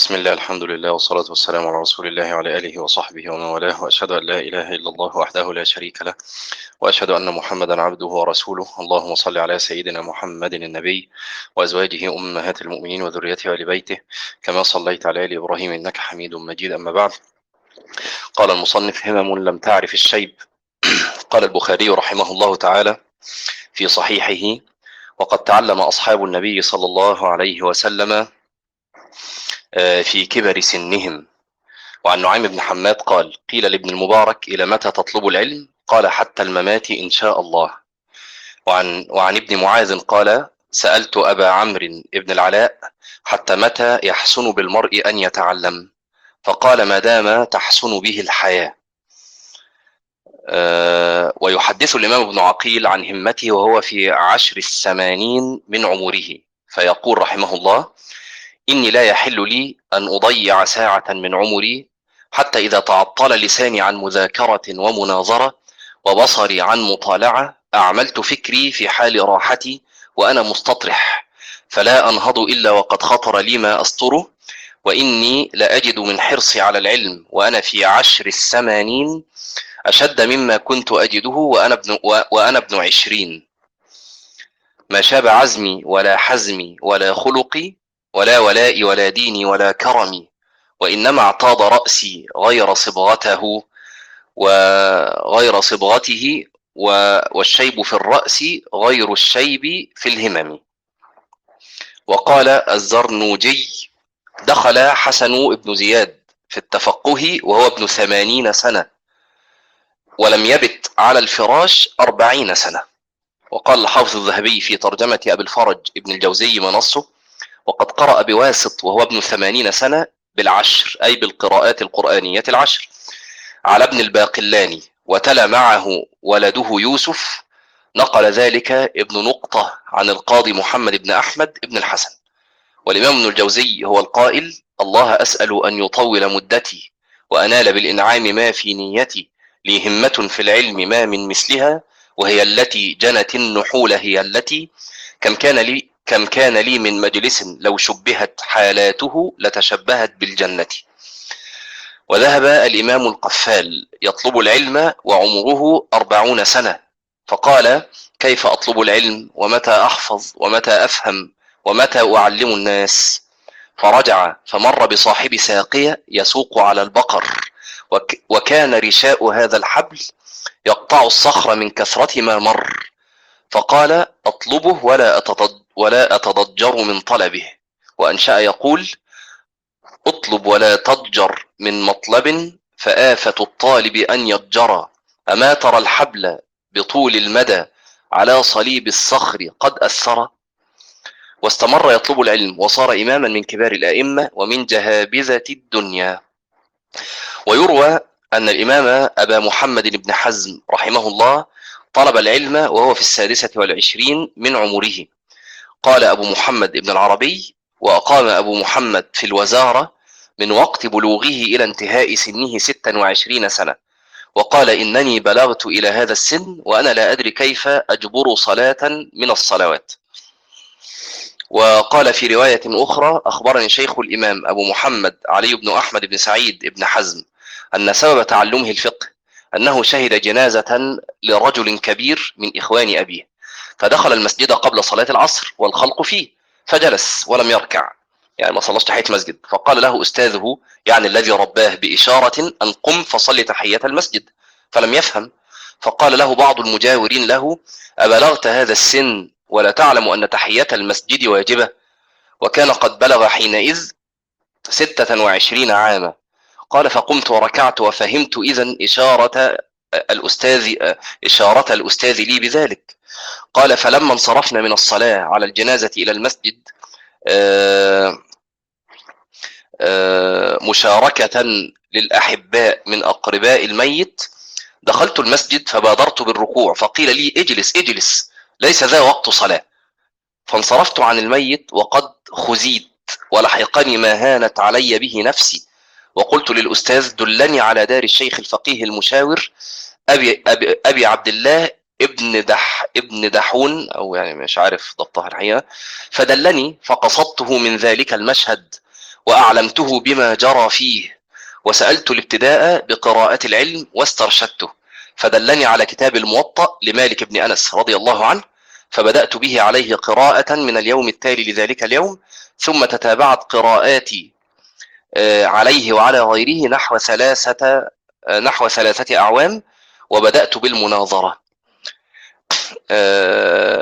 بسم الله الحمد لله والصلاة والسلام على رسول الله وعلى آله وصحبه ومن والاه وأشهد أن لا إله إلا الله وحده لا شريك له وأشهد أن محمدا عبده ورسوله. اللهم صل على سيدنا محمد النبي وأزواجه أمهات المؤمنين وذريته وآل بيته كما صليت على آل إبراهيم إنك حميد مجيد. أما بعد قال المصنف همم لم تعرف الشيب. قال البخاري رحمه الله تعالى في صحيحه وقد تعلم أصحاب النبي صلى الله عليه وسلم في كبر سنهم. وعن نعيم بن حماد قال قيل لابن المبارك إلى متى تطلب العلم؟ قال حتى الممات إن شاء الله. وعن, وعن ابن معاذ قال سألت أبا عمرو بن العلاء حتى متى يحسن بالمرء أن يتعلم؟ فقال ما دام تحسن به الحياة. أه ويحدث الإمام ابن عقيل عن همته وهو في عشر الثمانين من عمره. فيقول رحمه الله إني لا يحل لي أن أضيع ساعة من عمري حتى إذا تعطل لساني عن مذاكرة ومناظرة وبصري عن مطالعة أعملت فكري في حال راحتي وأنا مستطرح. فلا أنهض إلا وقد خطر لي ما أسطره وإني لأجد من حرصي على العلم وأنا في عشر الثمانين أشد مما كنت أجده وأنا ابن, وأنا ابن عشرين. ما شاب عزمي ولا حزمي ولا خلقي ولا ولائي ولا ديني ولا كرمي وإنما اعتاض رأسي غير صبغته وغير صبغته والشيب في الرأس غير الشيب في الهمم. وقال الزرنوجي دخل حسن بن زياد في التفقه وهو ابن ثمانين سنة ولم يبت على الفراش أربعين سنة. وقال الحافظ الذهبي في ترجمة أبي الفرج ابن الجوزي منصه وقد قرأ بواسط وهو ابن ثمانين سنة بالعشر أي بالقراءات القرآنية العشر على ابن الباقلاني وتلا معه ولده يوسف نقل ذلك ابن نقطة عن القاضي محمد بن أحمد بن الحسن. والإمام ابن الجوزي هو القائل الله أسأل أن يطول مدتي وأنال بالإنعام ما في نيتي لي همة في العلم ما من مثلها وهي التي جنت النحول هي التي كم كان لي كم كان لي من مجلس لو شبهت حالاته لتشبهت بالجنة. وذهب الإمام القفال يطلب العلم وعمره أربعون سنة. فقال كيف أطلب العلم؟ ومتى أحفظ؟ ومتى أفهم؟ ومتى أعلم الناس؟ فرجع فمر بصاحب ساقية يسوق على البقر. وكان رشاء هذا الحبل يقطع الصخر من كثرة ما مر. فقال أطلبه ولا أتضج ولا أتضجر من طلبه. وأنشأ يقول أطلب ولا تضجر من مطلب فآفة الطالب أن يضجر. أما ترى الحبل بطول المدى على صليب الصخر قد أثر واستمر يطلب العلم وصار إماما من كبار الأئمة ومن جهابذة الدنيا. ويروى أن الإمام أبا محمد بن حزم رحمه الله طلب العلم وهو في السادسة والعشرين من عمره. قال أبو محمد بن العربي وأقام أبو محمد في الوزارة من وقت بلوغه إلى انتهاء سنه ستا وعشرين سنة. وقال إنني بلغت إلى هذا السن وأنا لا أدري كيف أجبر صلاة من الصلوات. وقال في رواية أخرى أخبرني شيخ الإمام أبو محمد علي بن أحمد بن سعيد بن حزم أن سبب تعلمه الفقه أنه شهد جنازة لرجل كبير من إخوان أبيه. فدخل المسجد قبل صلاة العصر والخلق فيه فجلس ولم يركع. يعني ما صلاش تحية المسجد فقال له أستاذه يعني الذي رباه بإشارة أن قم فصل تحية المسجد. فلم يفهم. فقال له بعض المجاورين له أبلغت هذا السن ولا تعلم أن تحية المسجد واجبة؟ وكان قد بلغ حينئذ ستة وعشرين عاما. قال فقمت وركعت وفهمت إذا إشارة الأستاذ إشارة الأستاذ لي بذلك. قال فلما انصرفنا من الصلاة على الجنازة إلى المسجد مشاركة للأحباء من أقرباء الميت دخلت المسجد فبادرت بالركوع فقيل لي اجلس اجلس ليس ذا وقت صلاة. فانصرفت عن الميت وقد خزيت ولحقني ما هانت علي به نفسي. وقلت للأستاذ دلني على دار الشيخ الفقيه المشاور أبي, أبي, أبي عبد الله ابن دح ابن دحون أو يعني مش عارف ضبطها الحقيقة. فدلني فقصدته من ذلك المشهد وأعلمته بما جرى فيه وسألت الابتداء بقراءة العلم واسترشدته. فدلني على كتاب الموطأ لمالك بن أنس رضي الله عنه فبدأت به عليه قراءة من اليوم التالي لذلك اليوم ثم تتابعت قراءاتي عليه وعلى غيره نحو ثلاثة نحو ثلاثة أعوام وبدأت بالمناظرة.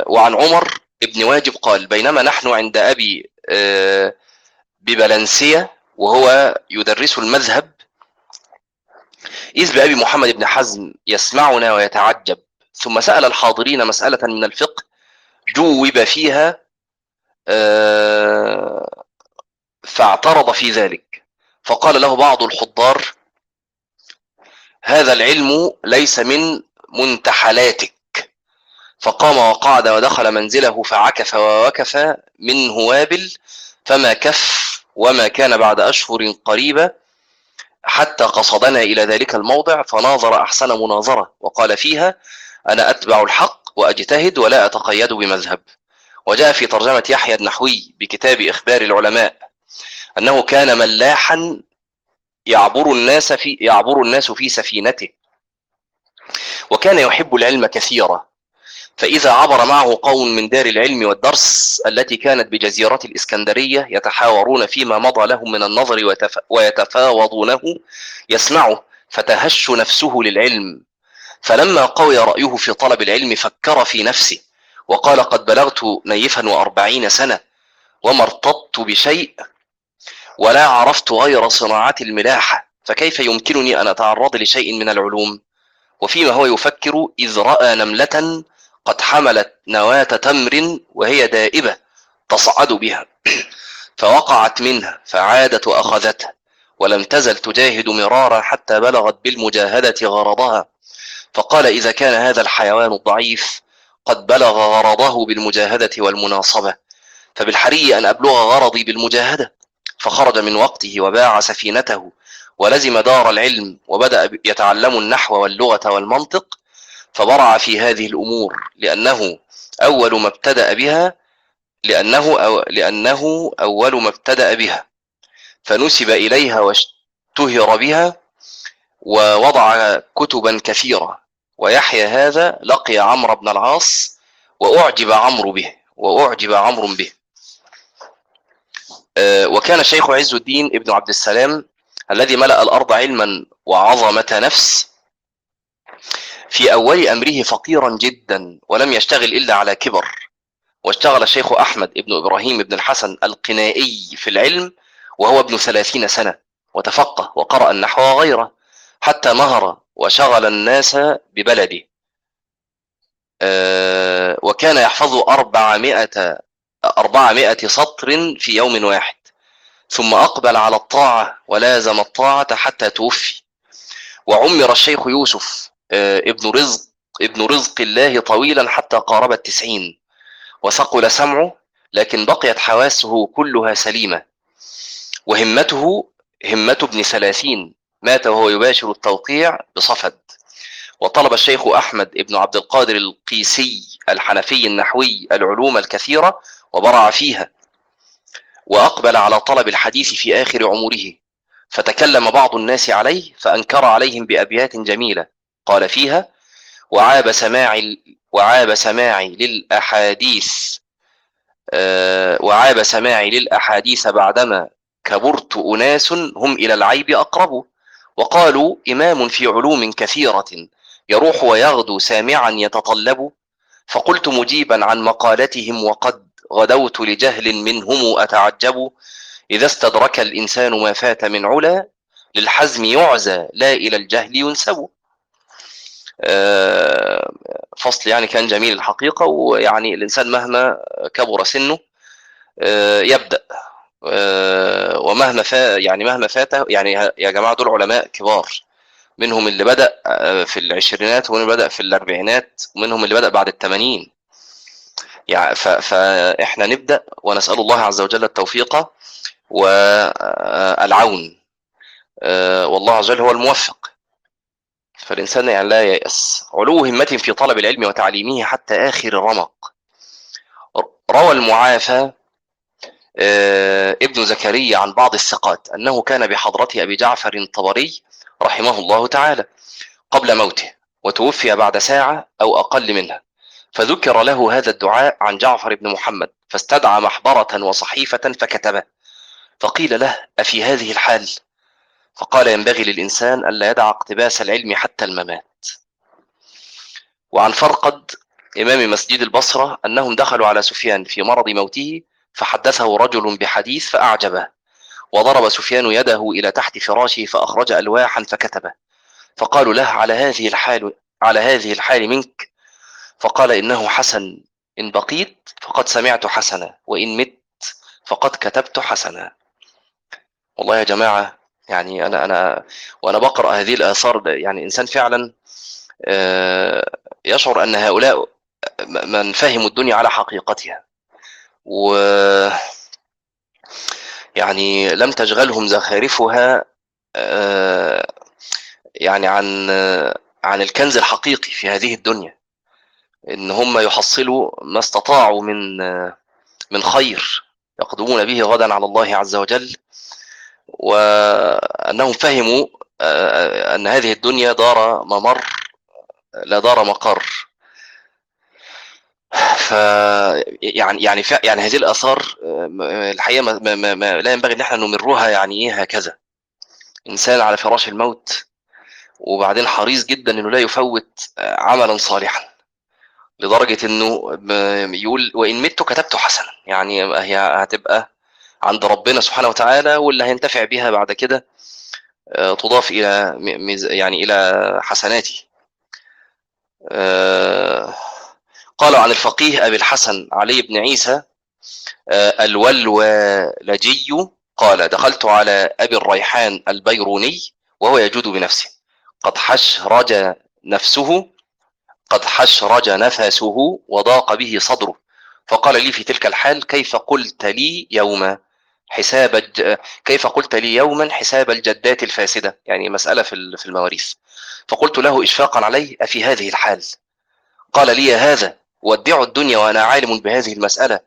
وعن عمر ابن واجب قال بينما نحن عند أبي ببلنسية وهو يدرس المذهب إذ بأبي محمد بن حزم يسمعنا ويتعجب ثم سأل الحاضرين مسألة من الفقه جوب فيها فاعترض في ذلك. فقال له بعض الحضار هذا العلم ليس من منتحلاتك. فقام وقعد ودخل منزله فعكف ووكف منه وابل فما كف وما كان بعد أشهر قريبة حتى قصدنا إلى ذلك الموضع فناظر أحسن مناظرة وقال فيها أنا أتبع الحق وأجتهد ولا أتقيد بمذهب. وجاء في ترجمة يحيى النحوي بكتاب إخبار العلماء أنه كان ملاحا يعبر الناس في يعبر الناس في سفينته. وكان يحب العلم كثيرا. فإذا عبر معه قوم من دار العلم والدرس التي كانت بجزيرة الإسكندرية يتحاورون فيما مضى لهم من النظر ويتفاوضونه يسمعه فتهش نفسه للعلم. فلما قوي رأيه في طلب العلم فكر في نفسه وقال قد بلغت نيفا وأربعين سنة وما ارتضت بشيء ولا عرفت غير صناعة الملاحة فكيف يمكنني أن أتعرض لشيء من العلوم؟ وفيما هو يفكر إذ رأى نملة قد حملت نواة تمر وهي دائبة تصعد بها فوقعت منها فعادت وأخذتها ولم تزل تجاهد مرارا حتى بلغت بالمجاهدة غرضها. فقال إذا كان هذا الحيوان الضعيف قد بلغ غرضه بالمجاهدة والمناصبة فبالحري أن أبلغ غرضي بالمجاهدة. فخرج من وقته وباع سفينته ولزم دار العلم وبدأ يتعلم النحو واللغة والمنطق فبرع في هذه الأمور لأنه أول ما ابتدأ بها لأنه أو لأنه أول ما ابتدأ بها. فنسب إليها واشتهر بها ووضع كتبا كثيرة. ويحيى هذا لقي عمرو بن العاص وأعجب عمرو به وأعجب عمرو به. وكان الشيخ عز الدين ابن عبد السلام الذي ملأ الأرض علما وعظمة نفس في أول أمره فقيرا جدا ولم يشتغل إلا على كبر. واشتغل الشيخ أحمد ابن إبراهيم بن الحسن القنائي في العلم وهو ابن ثلاثين سنة وتفقه وقرأ النحو وغيره حتى مهر وشغل الناس ببلده. وكان يحفظ أربعمائة, أربعمائة سطر في يوم واحد. ثم أقبل على الطاعة ولازم الطاعة حتى توفي. وعمر الشيخ يوسف ابن رزق ابن رزق الله طويلا حتى قارب التسعين. وثقل سمعه لكن بقيت حواسه كلها سليمة. وهمته همة ابن ثلاثين مات وهو يباشر التوقيع بصفد. وطلب الشيخ أحمد ابن عبد القادر القيسي الحنفي النحوي العلوم الكثيرة وبرع فيها وأقبل على طلب الحديث في آخر عمره. فتكلم بعض الناس عليه فأنكر عليهم بأبيات جميلة. قال فيها وعاب سماعي وعاب سماعي للأحاديث أه وعاب سماعي للأحاديث بعدما كبرت أناس هم إلى العيب أقرب. وقالوا إمام في علوم كثيرة يروح ويغدو سامعا يتطلب. فقلت مجيبا عن مقالتهم وقد غدوت لجهل منهم أتعجب. إذا استدرك الإنسان ما فات من علا للحزم يعزى لا إلى الجهل ينسب. فصل يعني كان جميل الحقيقة ويعني الإنسان مهما كبر سنه يبدأ. ومهما فا يعني مهما فاته يعني يا جماعة دول علماء كبار. منهم اللي بدأ في العشرينات ومنهم اللي بدأ في الأربعينات ومنهم اللي بدأ بعد الثمانين يعني فإحنا نبدأ ونسأل الله عز وجل التوفيق والعون. والله عز وجل هو الموفق. فالإنسان يعني لا ييأس. علو همة في طلب العلم وتعليمه حتى آخر الرمق. روى المعافى آه، ابن زكريا عن بعض الثقات أنه كان بحضرة أبي جعفر الطبري رحمه الله تعالى قبل موته وتوفي بعد ساعة أو أقل منها. فذكر له هذا الدعاء عن جعفر بن محمد فاستدعى محبرة وصحيفة فكتبه فقيل له أفي هذه الحال؟ فقال ينبغي للإنسان ألا يدع اقتباس العلم حتى الممات. وعن فرقد إمام مسجد البصرة أنهم دخلوا على سفيان في مرض موته فحدثه رجل بحديث فأعجبه وضرب سفيان يده إلى تحت فراشه فأخرج ألواحا فكتبه فقالوا له على هذه الحال على هذه الحال منك فقال إنه حسن. إن بقيت فقد سمعت حسنا وإن مت فقد كتبت حسنا. والله يا جماعة يعني أنا أنا وأنا بقرأ هذه الآثار يعني إنسان فعلا آه، يشعر أن هؤلاء من فهموا الدنيا على حقيقتها. و يعني لم تشغلهم زخارفها آه، يعني عن عن الكنز الحقيقي في هذه الدنيا. إن هم يحصلوا ما استطاعوا من من خير يقدمون به غدا على الله عز وجل وأنهم فهموا آه، أن هذه الدنيا دار ممر لا دار مقر. ف يعني يعني يعني هذه الآثار آه، الحقيقة ما ما ما لا ينبغي إن إحنا نمرها يعني إيه هكذا. إنسان على فراش الموت وبعدين حريص جدا إنه لا يفوت آه، عملا صالحا. لدرجة إنه يقول وإن مت كتبت حسنا. يعني هي هتبقى عند ربنا سبحانه وتعالى واللي هينتفع بها بعد كده آه، تضاف إلى يعني إلى حسناتي قالوا عن الفقيه أبي الحسن علي بن عيسى آه، الولولجي قال دخلت على أبي الريحان البيروني وهو يجود بنفسه. قد حشرج نفسه قد حشرج نفسه وضاق به صدره. فقال لي في تلك الحال كيف قلت لي يوما حساب الج... كيف قلت لي يوما حساب الجدات الفاسدة؟ يعني مسألة في المواريث. فقلت له إشفاقا عليه أفي هذه الحال؟ قال لي هذا ودع الدنيا وأنا عالم بهذه المسألة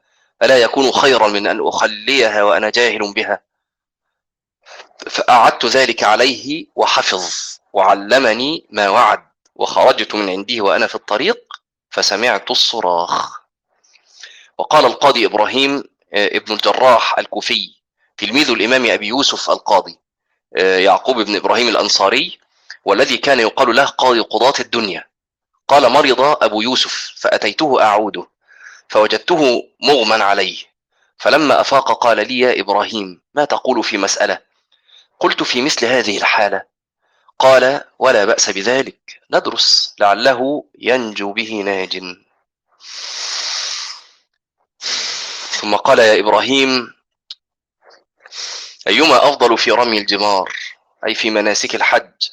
ألا يكون خيرا من أن أخليها وأنا جاهل بها. فأعدت ذلك عليه وحفظ وعلمني ما وعد. وخرجت من عنده وأنا في الطريق فسمعت الصراخ. وقال القاضي إبراهيم آه، ابن الجراح الكوفي تلميذ الإمام أبي يوسف القاضي آه، يعقوب بن إبراهيم الأنصاري والذي كان يقال له قاضي قضاة الدنيا. قال مرض أبو يوسف فأتيته أعوده فوجدته مغمى عليه. فلما أفاق قال لي يا إبراهيم ما تقول في مسألة؟ قلت في مثل هذه الحالة. قال ولا بأس بذلك. ندرس لعله ينجو به ناج. ثم قال يا إبراهيم أيما أفضل في رمي الجمار أي في مناسك الحج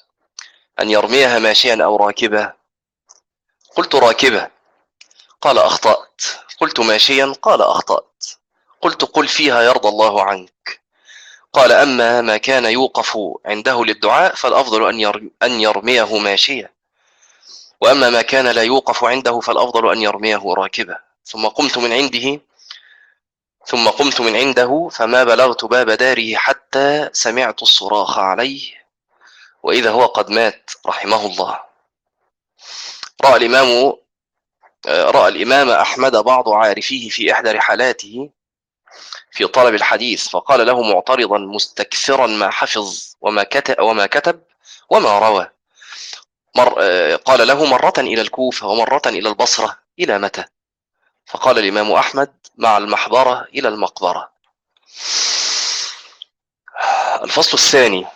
أن يرميها ماشيا أو راكبا قلت راكبة. قال أخطأت. قلت ماشيا؟ قال أخطأت. قلت قل فيها يرضى الله عنك. قال أما ما كان يوقف عنده للدعاء فالأفضل أن يرميه ماشيا. وأما ما كان لا يوقف عنده فالأفضل أن يرميه راكبا ثم قمت من عنده ثم قمت من عنده فما بلغت باب داره حتى سمعت الصراخ عليه وإذا هو قد مات رحمه الله. رأى الإمام رأى الإمام أحمد بعض عارفيه في إحدى رحلاته في طلب الحديث فقال له معترضا مستكثرا ما حفظ وما كتب وما كتب وما روى. مر قال له مرة إلى الكوفة ومرة إلى البصرة إلى متى؟ فقال الإمام أحمد مع المحبرة إلى المقبرة. الفصل الثاني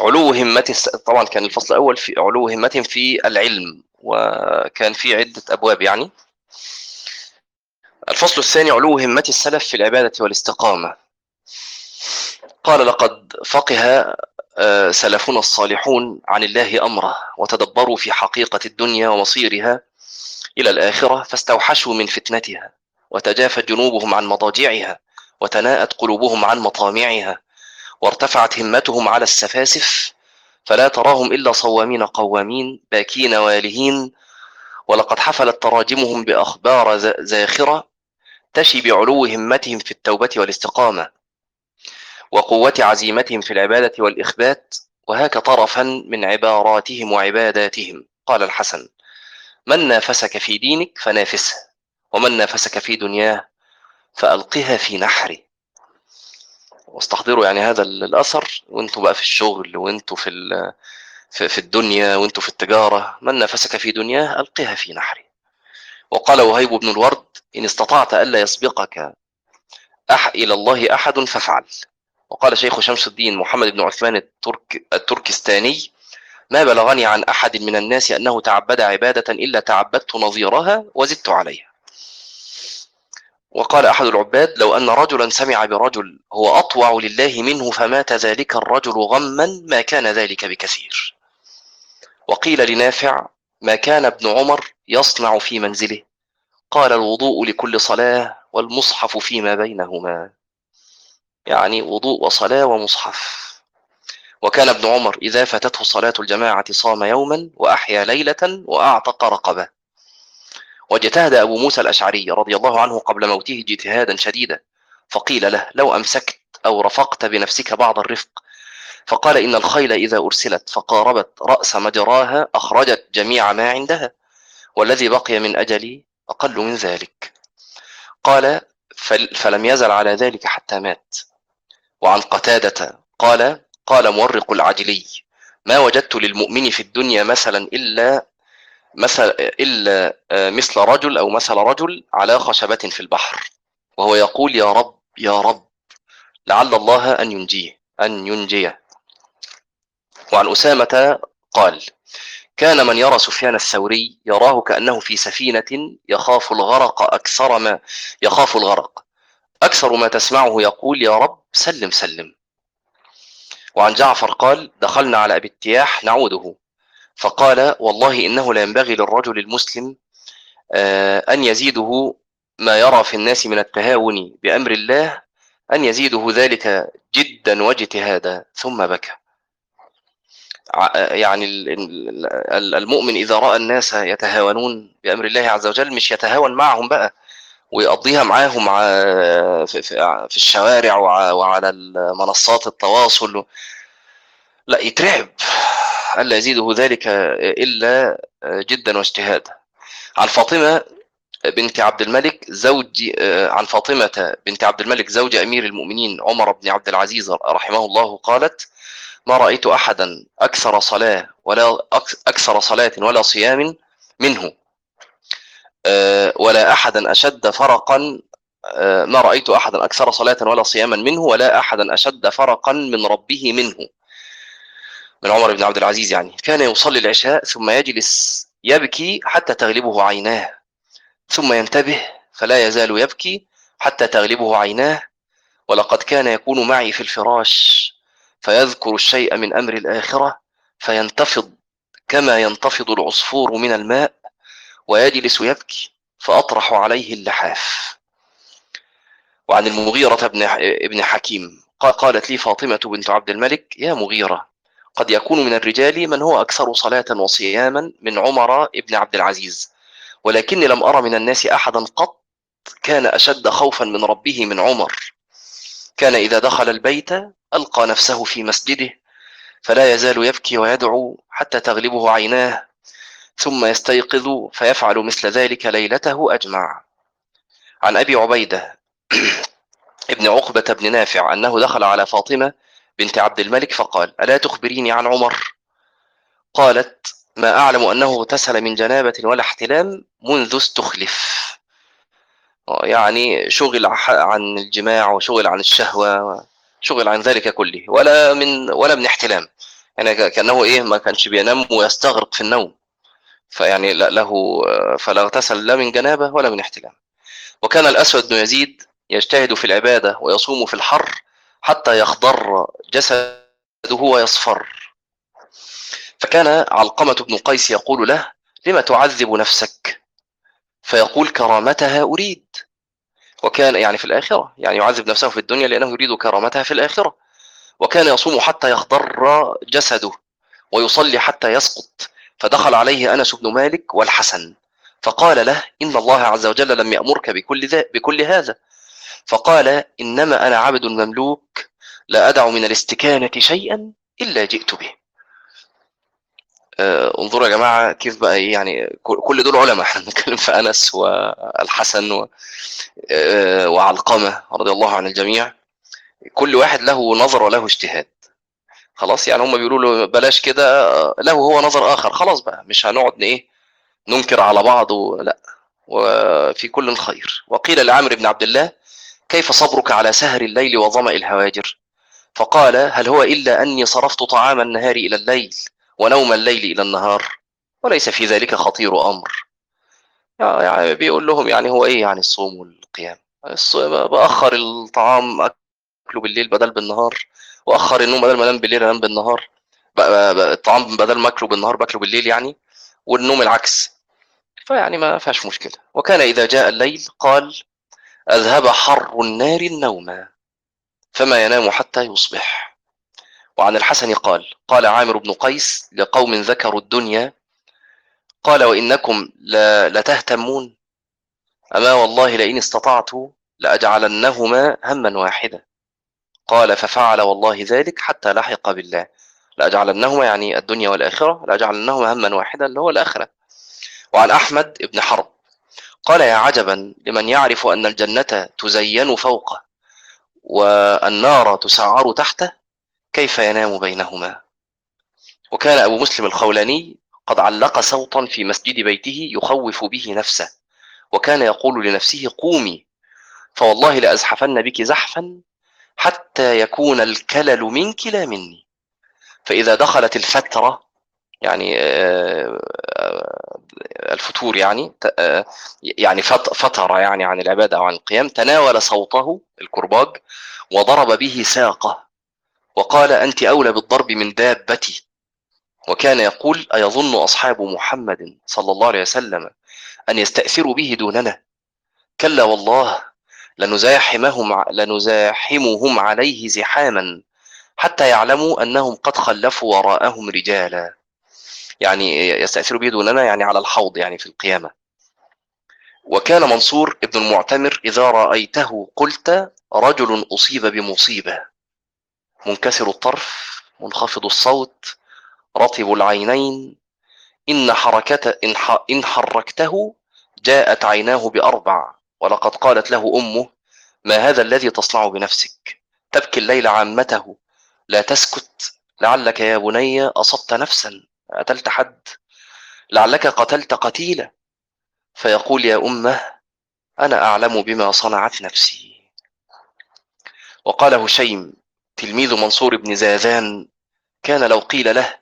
علو همة طبعا كان الفصل الأول في علو همة في العلم وكان في عدة أبواب يعني. الفصل الثاني علو همة السلف في العبادة والاستقامة. قال لقد فقه آه، سلفنا الصالحون عن الله أمره وتدبروا في حقيقة الدنيا ومصيرها إلى الآخرة فاستوحشوا من فتنتها وتجافت جنوبهم عن مضاجعها وتناءت قلوبهم عن مطامعها وارتفعت همتهم على السفاسف فلا تراهم إلا صوامين قوامين باكين والهين ولقد حفلت تراجمهم بأخبار زاخرة تشي بعلو همتهم في التوبة والاستقامة وقوة عزيمتهم في العبادة والإخبات وهاك طرفا من عباراتهم وعباداتهم. قال الحسن من نافسك في دينك فنافسه ومن نافسك في دنياه فألقها في نحره. واستحضروا يعني هذا الأثر وأنتوا بقى في الشغل وأنتوا في في الدنيا وأنتوا في التجارة. من نافسك في دنياه ألقها في نحره. وقال وهيب بن الورد إن استطعت ألا يسبقك أح إلى الله أحد فافعل. وقال شيخ شمس الدين محمد بن عثمان الترك التركستاني ما بلغني عن أحد من الناس أنه تعبد عبادة إلا تعبدت نظيرها وزدت عليها. وقال أحد العباد لو أن رجلا سمع برجل هو أطوع لله منه فمات ذلك الرجل غما ما كان ذلك بكثير. وقيل لنافع ما كان ابن عمر يصنع في منزله؟ قال الوضوء لكل صلاة والمصحف فيما بينهما. يعني وضوء وصلاة ومصحف. وكان ابن عمر إذا فاتته صلاة الجماعة صام يوما وأحيا ليلة وأعتق رقبة. واجتهد أبو موسى الأشعري رضي الله عنه قبل موته اجتهادا شديدا فقيل له لو أمسكت أو رفقت بنفسك بعض الرفق فقال إن الخيل إذا أرسلت فقاربت رأس مجراها أخرجت جميع ما عندها والذي بقي من أجلي أقل من ذلك قال فلم يزل على ذلك حتى مات وعن قتادة قال قال مورق العجلي ما وجدت للمؤمن في الدنيا مثلا إلا مثل إلا مثل رجل أو مثل رجل على خشبة في البحر. وهو يقول يا رب يا رب لعل الله أن ينجيه أن ينجيه. وعن أسامة قال كان من يرى سفيان الثوري يراه كأنه في سفينة يخاف الغرق أكثر ما يخاف الغرق. أكثر ما تسمعه يقول يا رب سلم سلم. وعن جعفر قال دخلنا على أبي التياح نعوده. فقال والله إنه لا ينبغي للرجل المسلم أن يزيده ما يرى في الناس من التهاون بأمر الله أن يزيده ذلك جدا واجتهادا ثم بكى. يعني المؤمن إذا رأى الناس يتهاونون بأمر الله عز وجل مش يتهاون معهم بقى ويقضيها معاهم في الشوارع وعلى منصات التواصل. لا يترعب. ألا يزيده ذلك إلا جدا واجتهادا عن فاطمة بنت عبد الملك زوج عن فاطمة بنت عبد الملك زوج أمير المؤمنين عمر بن عبد العزيز رحمه الله قالت ما رأيت أحدا أكثر صلاة ولا أكثر صلاة ولا صيام منه. ولا أحدا أشد فرقا ما رأيت أحدا أكثر صلاة ولا صياما منه ولا أحدا أشد فرقا من ربه منه. من عمر بن عبد العزيز يعني. كان يصلي العشاء ثم يجلس يبكي حتى تغلبه عيناه. ثم ينتبه فلا يزال يبكي حتى تغلبه عيناه. ولقد كان يكون معي في الفراش فيذكر الشيء من أمر الآخرة فينتفض كما ينتفض العصفور من الماء. ويجلس يبكي فأطرح عليه اللحاف. وعن المغيرة بن ابن حكيم قالت لي فاطمة بنت عبد الملك يا مغيرة قد يكون من الرجال من هو أكثر صلاة وصياما من عمر ابن عبد العزيز ولكني لم أرى من الناس أحدا قط كان أشد خوفا من ربه من عمر. كان إذا دخل البيت ألقى نفسه في مسجده فلا يزال يبكي ويدعو حتى تغلبه عيناه ثم يستيقظ فيفعل مثل ذلك ليلته أجمع. عن أبي عبيدة ابن عقبة بن نافع أنه دخل على فاطمة بنت عبد الملك فقال ألا تخبريني عن عمر؟ قالت ما أعلم أنه اغتسل من جنابة ولا احتلام منذ استخلف. يعني شغل عن الجماع وشغل عن الشهوة شغل عن ذلك كله ولا من ولا من احتلام. يعني كأنه إيه ما كانش بينام ويستغرق في النوم. فيعني له فلا اغتسل لا من جنابة ولا من احتلام. وكان الأسود بن يزيد يجتهد في العبادة ويصوم في الحر حتى يخضر جسده ويصفر. فكان علقمة بن قيس يقول له لم تعذب نفسك؟ فيقول كرامتها أريد. وكان يعني في الآخرة يعني يعذب نفسه في الدنيا لأنه يريد كرامتها في الآخرة. وكان يصوم حتى يخضر جسده ويصلي حتى يسقط. فدخل عليه أنس بن مالك والحسن فقال له إن الله عز وجل لم يأمرك بكل, ذا بكل هذا. فقال إنما أنا عبد مملوك لا أدع من الاستكانة شيئا إلا جئت به. آه، انظروا يا جماعة كيف بقى يعني كل دول علماء. إحنا بنتكلم في أنس والحسن و... آه، وعلقمة رضي الله عن الجميع. كل واحد له نظر وله اجتهاد. خلاص يعني هم بيقولوا له بلاش كده له هو نظر آخر. خلاص بقى مش هنقعد إيه ننكر على بعض ولا وفي كل خير. وقيل لعمرو بن عبد الله كيف صبرك على سهر الليل وظمأ الهواجر؟ فقال هل هو إلا أني صرفت طعام النهار إلى الليل ونوم الليل إلى النهار؟ وليس في ذلك خطير أمر. يعني بيقول لهم يعني هو إيه يعني الصوم والقيام. بأخر الطعام أكله بالليل بدل بالنهار. وأخر النوم بدل ما أنام بالليل أنام بالنهار. الطعام بدل ما أكله بالنهار بأكله بالليل يعني والنوم العكس. فيعني ما فيهاش مشكلة. وكان إذا جاء الليل قال أذهب حر النار النوم فما ينام حتى يصبح. وعن الحسن قال قال عامر بن قيس لقوم ذكروا الدنيا قال وإنكم لتهتمون أما والله لئن استطعت لأجعلنهما هما واحدا. قال ففعل والله ذلك حتى لحق بالله. لأجعلنهما يعني الدنيا والآخرة لأجعلنهما هما واحدا اللي هو الآخرة. وعن أحمد بن حرب قال يا عجبا لمن يعرف أن الجنة تزين فوقه والنار تسعر تحته كيف ينام بينهما؟ وكان أبو مسلم الخولاني قد علق صوتا في مسجد بيته يخوف به نفسه وكان يقول لنفسه قومي فوالله لأزحفن بك زحفا حتى يكون الكلل منك لا مني. فإذا دخلت الفترة يعني آه، آه، الفتور يعني آه، يعني فترة يعني عن العبادة أو عن القيام تناول صوته الكرباج وضرب به ساقه وقال أنت أولى بالضرب من دابتي. وكان يقول أيظن أصحاب محمد صلى الله عليه وسلم أن يستأثروا به دوننا. كلا والله لنزاحمهم لنزاحمهم عليه زحاما حتى يعلموا أنهم قد خلفوا وراءهم رجالا. يعني يستأثر به دوننا يعني على الحوض يعني في القيامة. وكان منصور ابن المعتمر إذا رأيته قلت رجل أصيب بمصيبة. منكسر الطرف منخفض الصوت رطب العينين. إن حركته إن, إن حركته جاءت عيناه بأربع. ولقد قالت له أمه ما هذا الذي تصنع بنفسك؟ تبكي الليل عامته لا تسكت لعلك يا بني أصبت نفسا قتلت حد لعلك قتلت قتيلة. فيقول يا أمه أنا أعلم بما صنعت نفسي. وقال هشيم تلميذ منصور بن زاذان كان لو قيل له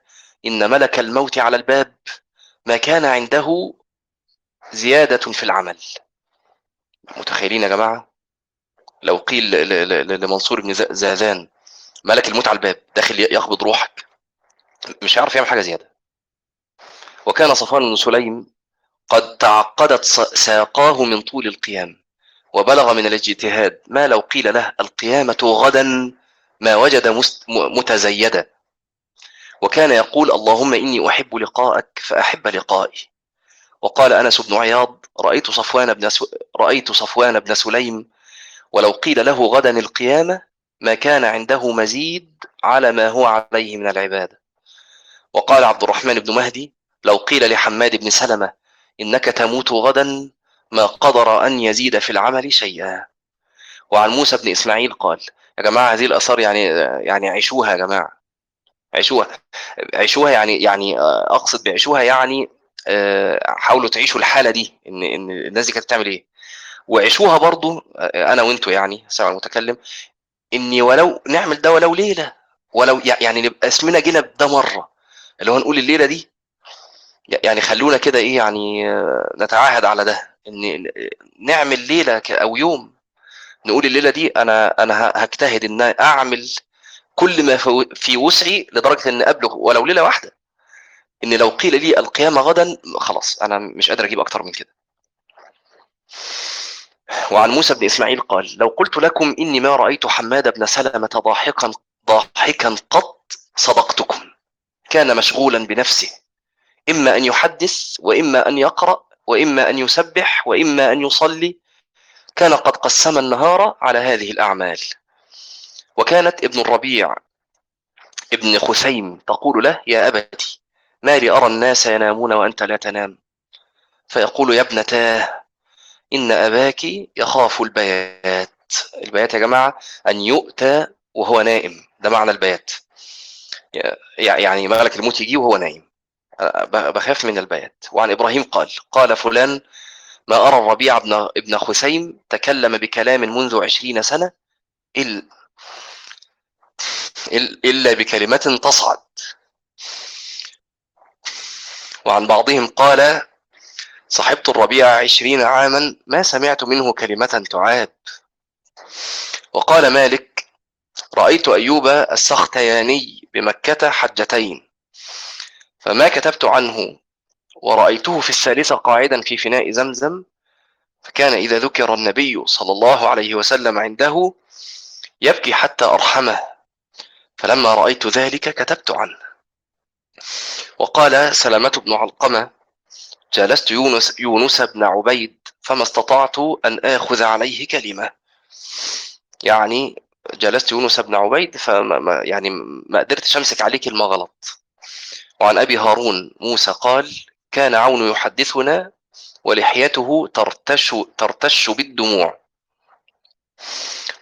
إن ملك الموت على الباب ما كان عنده زيادة في العمل. متخيلين يا جماعة؟ لو قيل لمنصور بن زاذان ملك الموت على الباب داخل يقبض روحك مش هيعرف يعمل حاجة زيادة. وكان صفوان بن سليم قد تعقدت ساقاه من طول القيام وبلغ من الاجتهاد ما لو قيل له القيامة غدا ما وجد متزيدا وكان يقول اللهم إني أحب لقاءك فأحب لقائي. وقال أنس بن عياض رأيت صفوان بن, س... رأيت صفوان بن سليم ولو قيل له غدا القيامة ما كان عنده مزيد على ما هو عليه من العبادة. وقال عبد الرحمن بن مهدي لو قيل لحماد بن سلمة إنك تموت غدا ما قدر أن يزيد في العمل شيئا. وعن موسى بن إسماعيل قال يا جماعة هذه الآثار يعني يعني عيشوها يا جماعة. عيشوها عيشوها يعني يعني أقصد بعيشوها يعني آه، حاولوا تعيشوا الحالة دي إن إن الناس دي كانت بتعمل إيه؟ وعيشوها برضو آه، أنا وأنتوا يعني سامع المتكلم إني ولو نعمل ده ولو ليلة ولو يعني نبقى اسمنا جينا ده مرة. اللي هو نقول الليلة دي يعني خلونا كده إيه يعني آه، نتعاهد على ده. إن نعمل ليلة أو يوم نقول الليلة دي أنا أنا هجتهد إن أعمل كل ما في وسعي لدرجة إن أبلغ ولو ليلة واحدة. ان لو قيل لي القيامة غدا خلاص أنا مش قادر أجيب أكتر من كده. وعن موسى بن إسماعيل قال لو قلت لكم إني ما رأيت حماد بن سلمة ضاحكا ضاحكا قط صدقتكم. كان مشغولا بنفسه. إما أن يحدث وإما أن يقرأ وإما أن يسبح وإما أن يصلي. كان قد قسم النهار على هذه الأعمال. وكانت ابن الربيع ابن خثيم تقول له يا أبتي ما لي أرى الناس ينامون وأنت لا تنام. فيقول يا ابنتاه إن أباك يخاف البيات. البيات يا جماعة أن يؤتى وهو نائم. ده معنى البيات. يعني مغلق الموت يجي وهو نايم بخاف من البيات. وعن إبراهيم قال قال فلان ما أرى الربيع ابن, ابن خثيم تكلم بكلام منذ عشرين سنة إلا بكلمة تصعد. وعن بعضهم قال صحبت الربيع عشرين عاما ما سمعت منه كلمة تعاد. وقال مالك رأيت أيوب السختياني بمكة حجتين فما كتبت عنه ورأيته في الثالثة قاعدا في فناء زمزم فكان إذا ذكر النبي صلى الله عليه وسلم عنده يبكي حتى أرحمه فلما رأيت ذلك كتبت عنه. وقال سلامة بن علقمة جالست يونس, يونس بن عبيد فما استطعت أن آخذ عليه كلمة. يعني جلست يونس بن عبيد فما يعني ما قدرتش أمسك عليه كلمه غلط وعن أبي هارون موسى قال كان عون يحدثنا ولحيته ترتش ترتش بالدموع.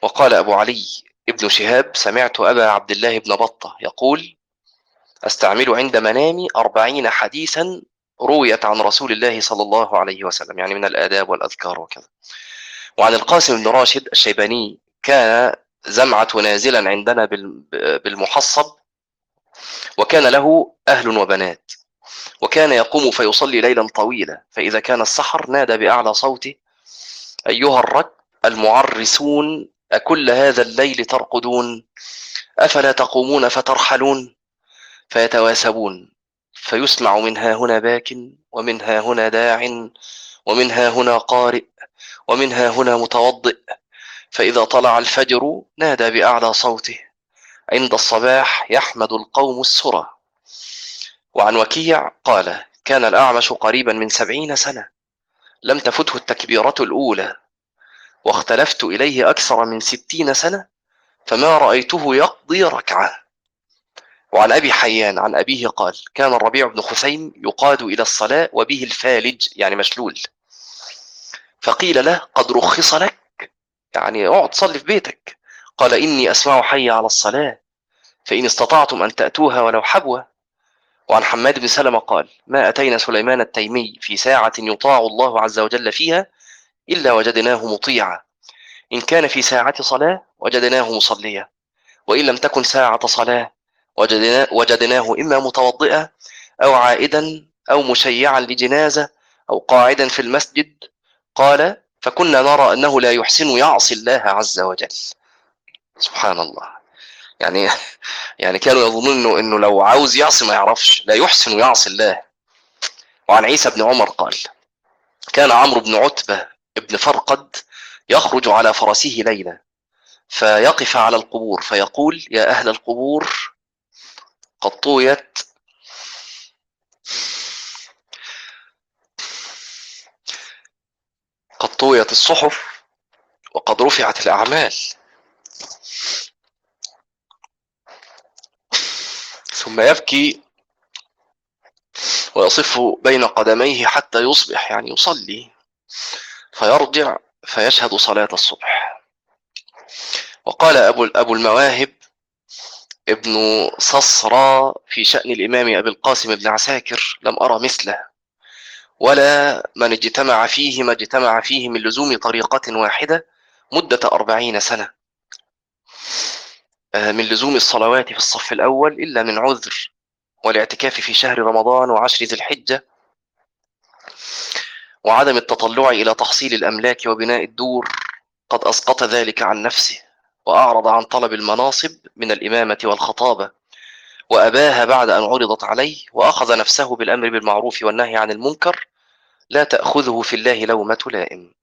وقال أبو علي ابن شهاب سمعت أبا عبد الله بن بطة يقول أستعمل عند منامي أربعين حديثا رويت عن رسول الله صلى الله عليه وسلم يعني من الآداب والأذكار وكذا. وعن القاسم بن راشد الشيباني كان زمعة نازلا عندنا بالمحصب وكان له أهل وبنات وكان يقوم فيصلي ليلا طويلا فإذا كان السحر نادى بأعلى صوته أيها الرك المعرسون أكل هذا الليل ترقدون أفلا تقومون فترحلون؟ فيتواسبون فيسمع منها هنا باك ومنها هنا داع ومنها هنا قارئ ومنها هنا متوضئ. فإذا طلع الفجر نادى بأعلى صوته. عند الصباح يحمد القوم السرى. وعن وكيع قال كان الأعمش قريبا من سبعين سنة. لم تفته التكبيرة الأولى. واختلفت إليه أكثر من ستين سنة. فما رأيته يقضي ركعة. وعن أبي حيان عن أبيه قال كان الربيع بن خثيم يقاد إلى الصلاة وبه الفالج يعني مشلول. فقيل له قد رخص لك. يعني اقعد صلي في بيتك. قال إني أسمع حي على الصلاة فإن استطعتم أن تأتوها ولو حبوة. وعن حماد بن سلمة قال ما أتينا سليمان التيمي في ساعة يطاع الله عز وجل فيها إلا وجدناه مطيعا. إن كان في ساعة صلاة وجدناه مصليا وإن لم تكن ساعة صلاة وجدنا وجدناه إما متوضئا أو عائدا أو مشيعا لجنازة أو قاعدا في المسجد. قال فكنا نرى أنه لا يحسن يعصي الله عز وجل. سبحان الله يعني يعني كانوا يظنون انه إنه لو عاوز يعصي ما يعرفش. لا يحسن يعصي الله. وعن عيسى بن عمر قال كان عمرو بن عتبة ابن فرقد يخرج على فرسه ليلة فيقف على القبور فيقول يا أهل القبور قد طويت قد طويت الصحف وقد رفعت الأعمال. ثم يبكي ويصف بين قدميه حتى يصبح يعني يصلي فيرجع فيشهد صلاة الصبح. وقال أبو, أبو المواهب ابن صصرى في شأن الإمام أبي القاسم بن عساكر لم أرى مثله. ولا من اجتمع فيه ما اجتمع فيه من لزوم طريقة واحدة مدة أربعين سنة. آه، من لزوم الصلوات في الصف الأول إلا من عذر والاعتكاف في شهر رمضان وعشر ذي الحجة وعدم التطلع إلى تحصيل الأملاك وبناء الدور قد أسقط ذلك عن نفسه. وأعرض عن طلب المناصب من الإمامة والخطابة وأباها بعد أن عرضت عليه وأخذ نفسه بالأمر بالمعروف والنهي عن المنكر لا تأخذه في الله لومة لائم.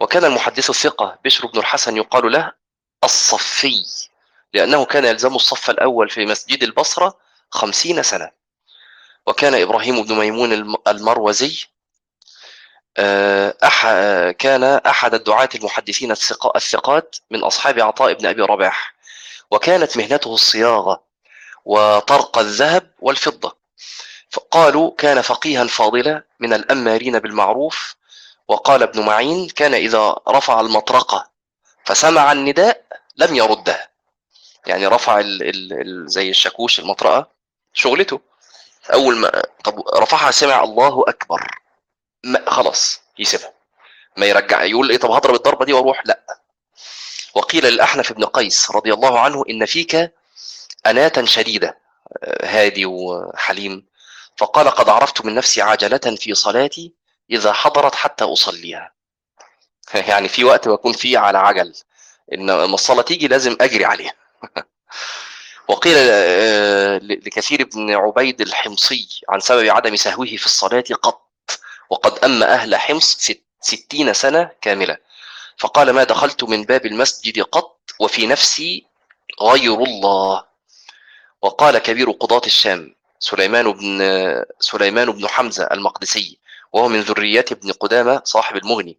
وكان المحدث الثقة بشر بن الحسن يقال له الصفي لأنه كان يلزم الصف الأول في مسجد البصرة خمسين سنة. وكان إبراهيم بن ميمون المروزي أح... كان أحد الدعاة المحدثين الثقات من أصحاب عطاء بن أبي رباح. وكانت مهنته الصياغة وطرق الذهب والفضة. قالوا كان فقيها فاضلا من الأمارين بالمعروف. وقال ابن معين كان إذا رفع المطرقة فسمع النداء لم يردها. يعني رفع ال ال زي الشاكوش المطرقة شغلته. أول ما طب رفعها سمع الله أكبر. خلاص يسيبها. ما يرجع يقول إيه طب هضرب الضربة دي وأروح؟ لا. وقيل للأحنف بن قيس رضي الله عنه إن فيك أناة شديدة هادي وحليم. فقال قد عرفت من نفسي عجلة في صلاتي إذا حضرت حتى أصليها. يعني في وقت بكون فيه على عجل إن لما الصلاة تيجي لازم أجري عليها. وقيل لكثير بن عبيد الحمصي عن سبب عدم سهوه في الصلاة قط. وقد أم أهل حمص ستين سنة كاملة. فقال ما دخلت من باب المسجد قط وفي نفسي غير الله. وقال كبير قضاة الشام سليمان بن سليمان بن حمزة المقدسي وهو من ذرية ابن قدامة صاحب المغني.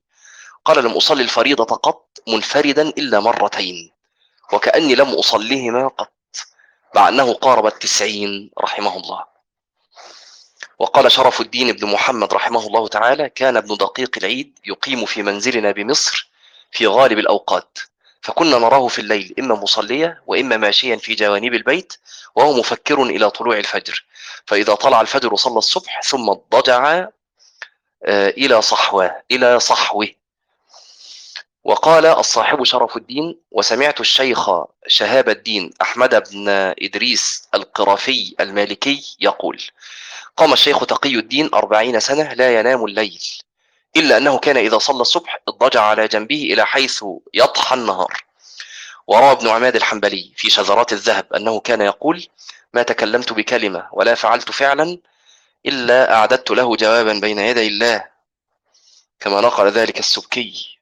قال لم أصلي الفريضة قط منفردا إلا مرتين وكأني لم أصليهما قط مع أنه قارب التسعين رحمه الله. وقال شرف الدين بن محمد رحمه الله تعالى كان ابن دقيق العيد يقيم في منزلنا بمصر في غالب الأوقات. فكنا نراه في الليل إما مصليا وإما ماشيا في جوانب البيت وهو مفكر إلى طلوع الفجر. فإذا طلع الفجر صلى الصبح ثم اضطجع إلى صحوة إلى صحوة. وقال الصاحب شرف الدين وسمعت الشيخ شهاب الدين أحمد بن إدريس القرافي المالكي يقول قام الشيخ تقي الدين أربعين سنة لا ينام الليل إلا أنه كان إذا صلى الصبح اضطجع على جنبه إلى حيث يضحى النهار. وروى ابن عماد الحنبلي في شذرات الذهب أنه كان يقول ما تكلمت بكلمة ولا فعلت فعلا إلا أعددت له جوابا بين يدي الله كما نقل ذلك السبكي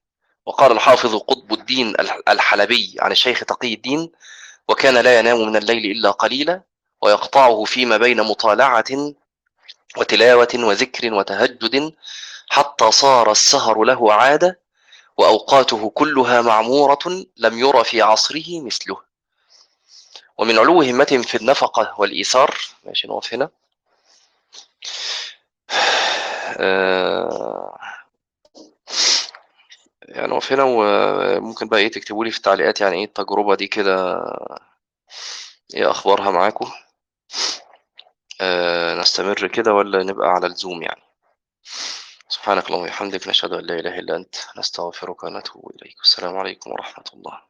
وقال الحافظ قطب الدين الحلبي عن الشيخ تقي الدين وكان لا ينام من الليل إلا قليلا ويقطعه فيما بين مطالعة وتلاوة وذكر وتهجد حتى صار السهر له عادة وأوقاته كلها معمورة لم يرى في عصره مثله. ومن علو همتهم في النفقة والإيثار ماشي نقف هنا. آه يعني نقف هنا وممكن بقى إيه تكتبوا لي في التعليقات يعني إيه التجربة دي كده؟ إيه أخبارها معاكم آه نستمر كده ولا نبقى على الزوم يعني؟ سبحانك اللهم وبحمدك نشهد أن لا إله إلا أنت نستغفرك ونتوب إليك. السلام عليكم ورحمة الله.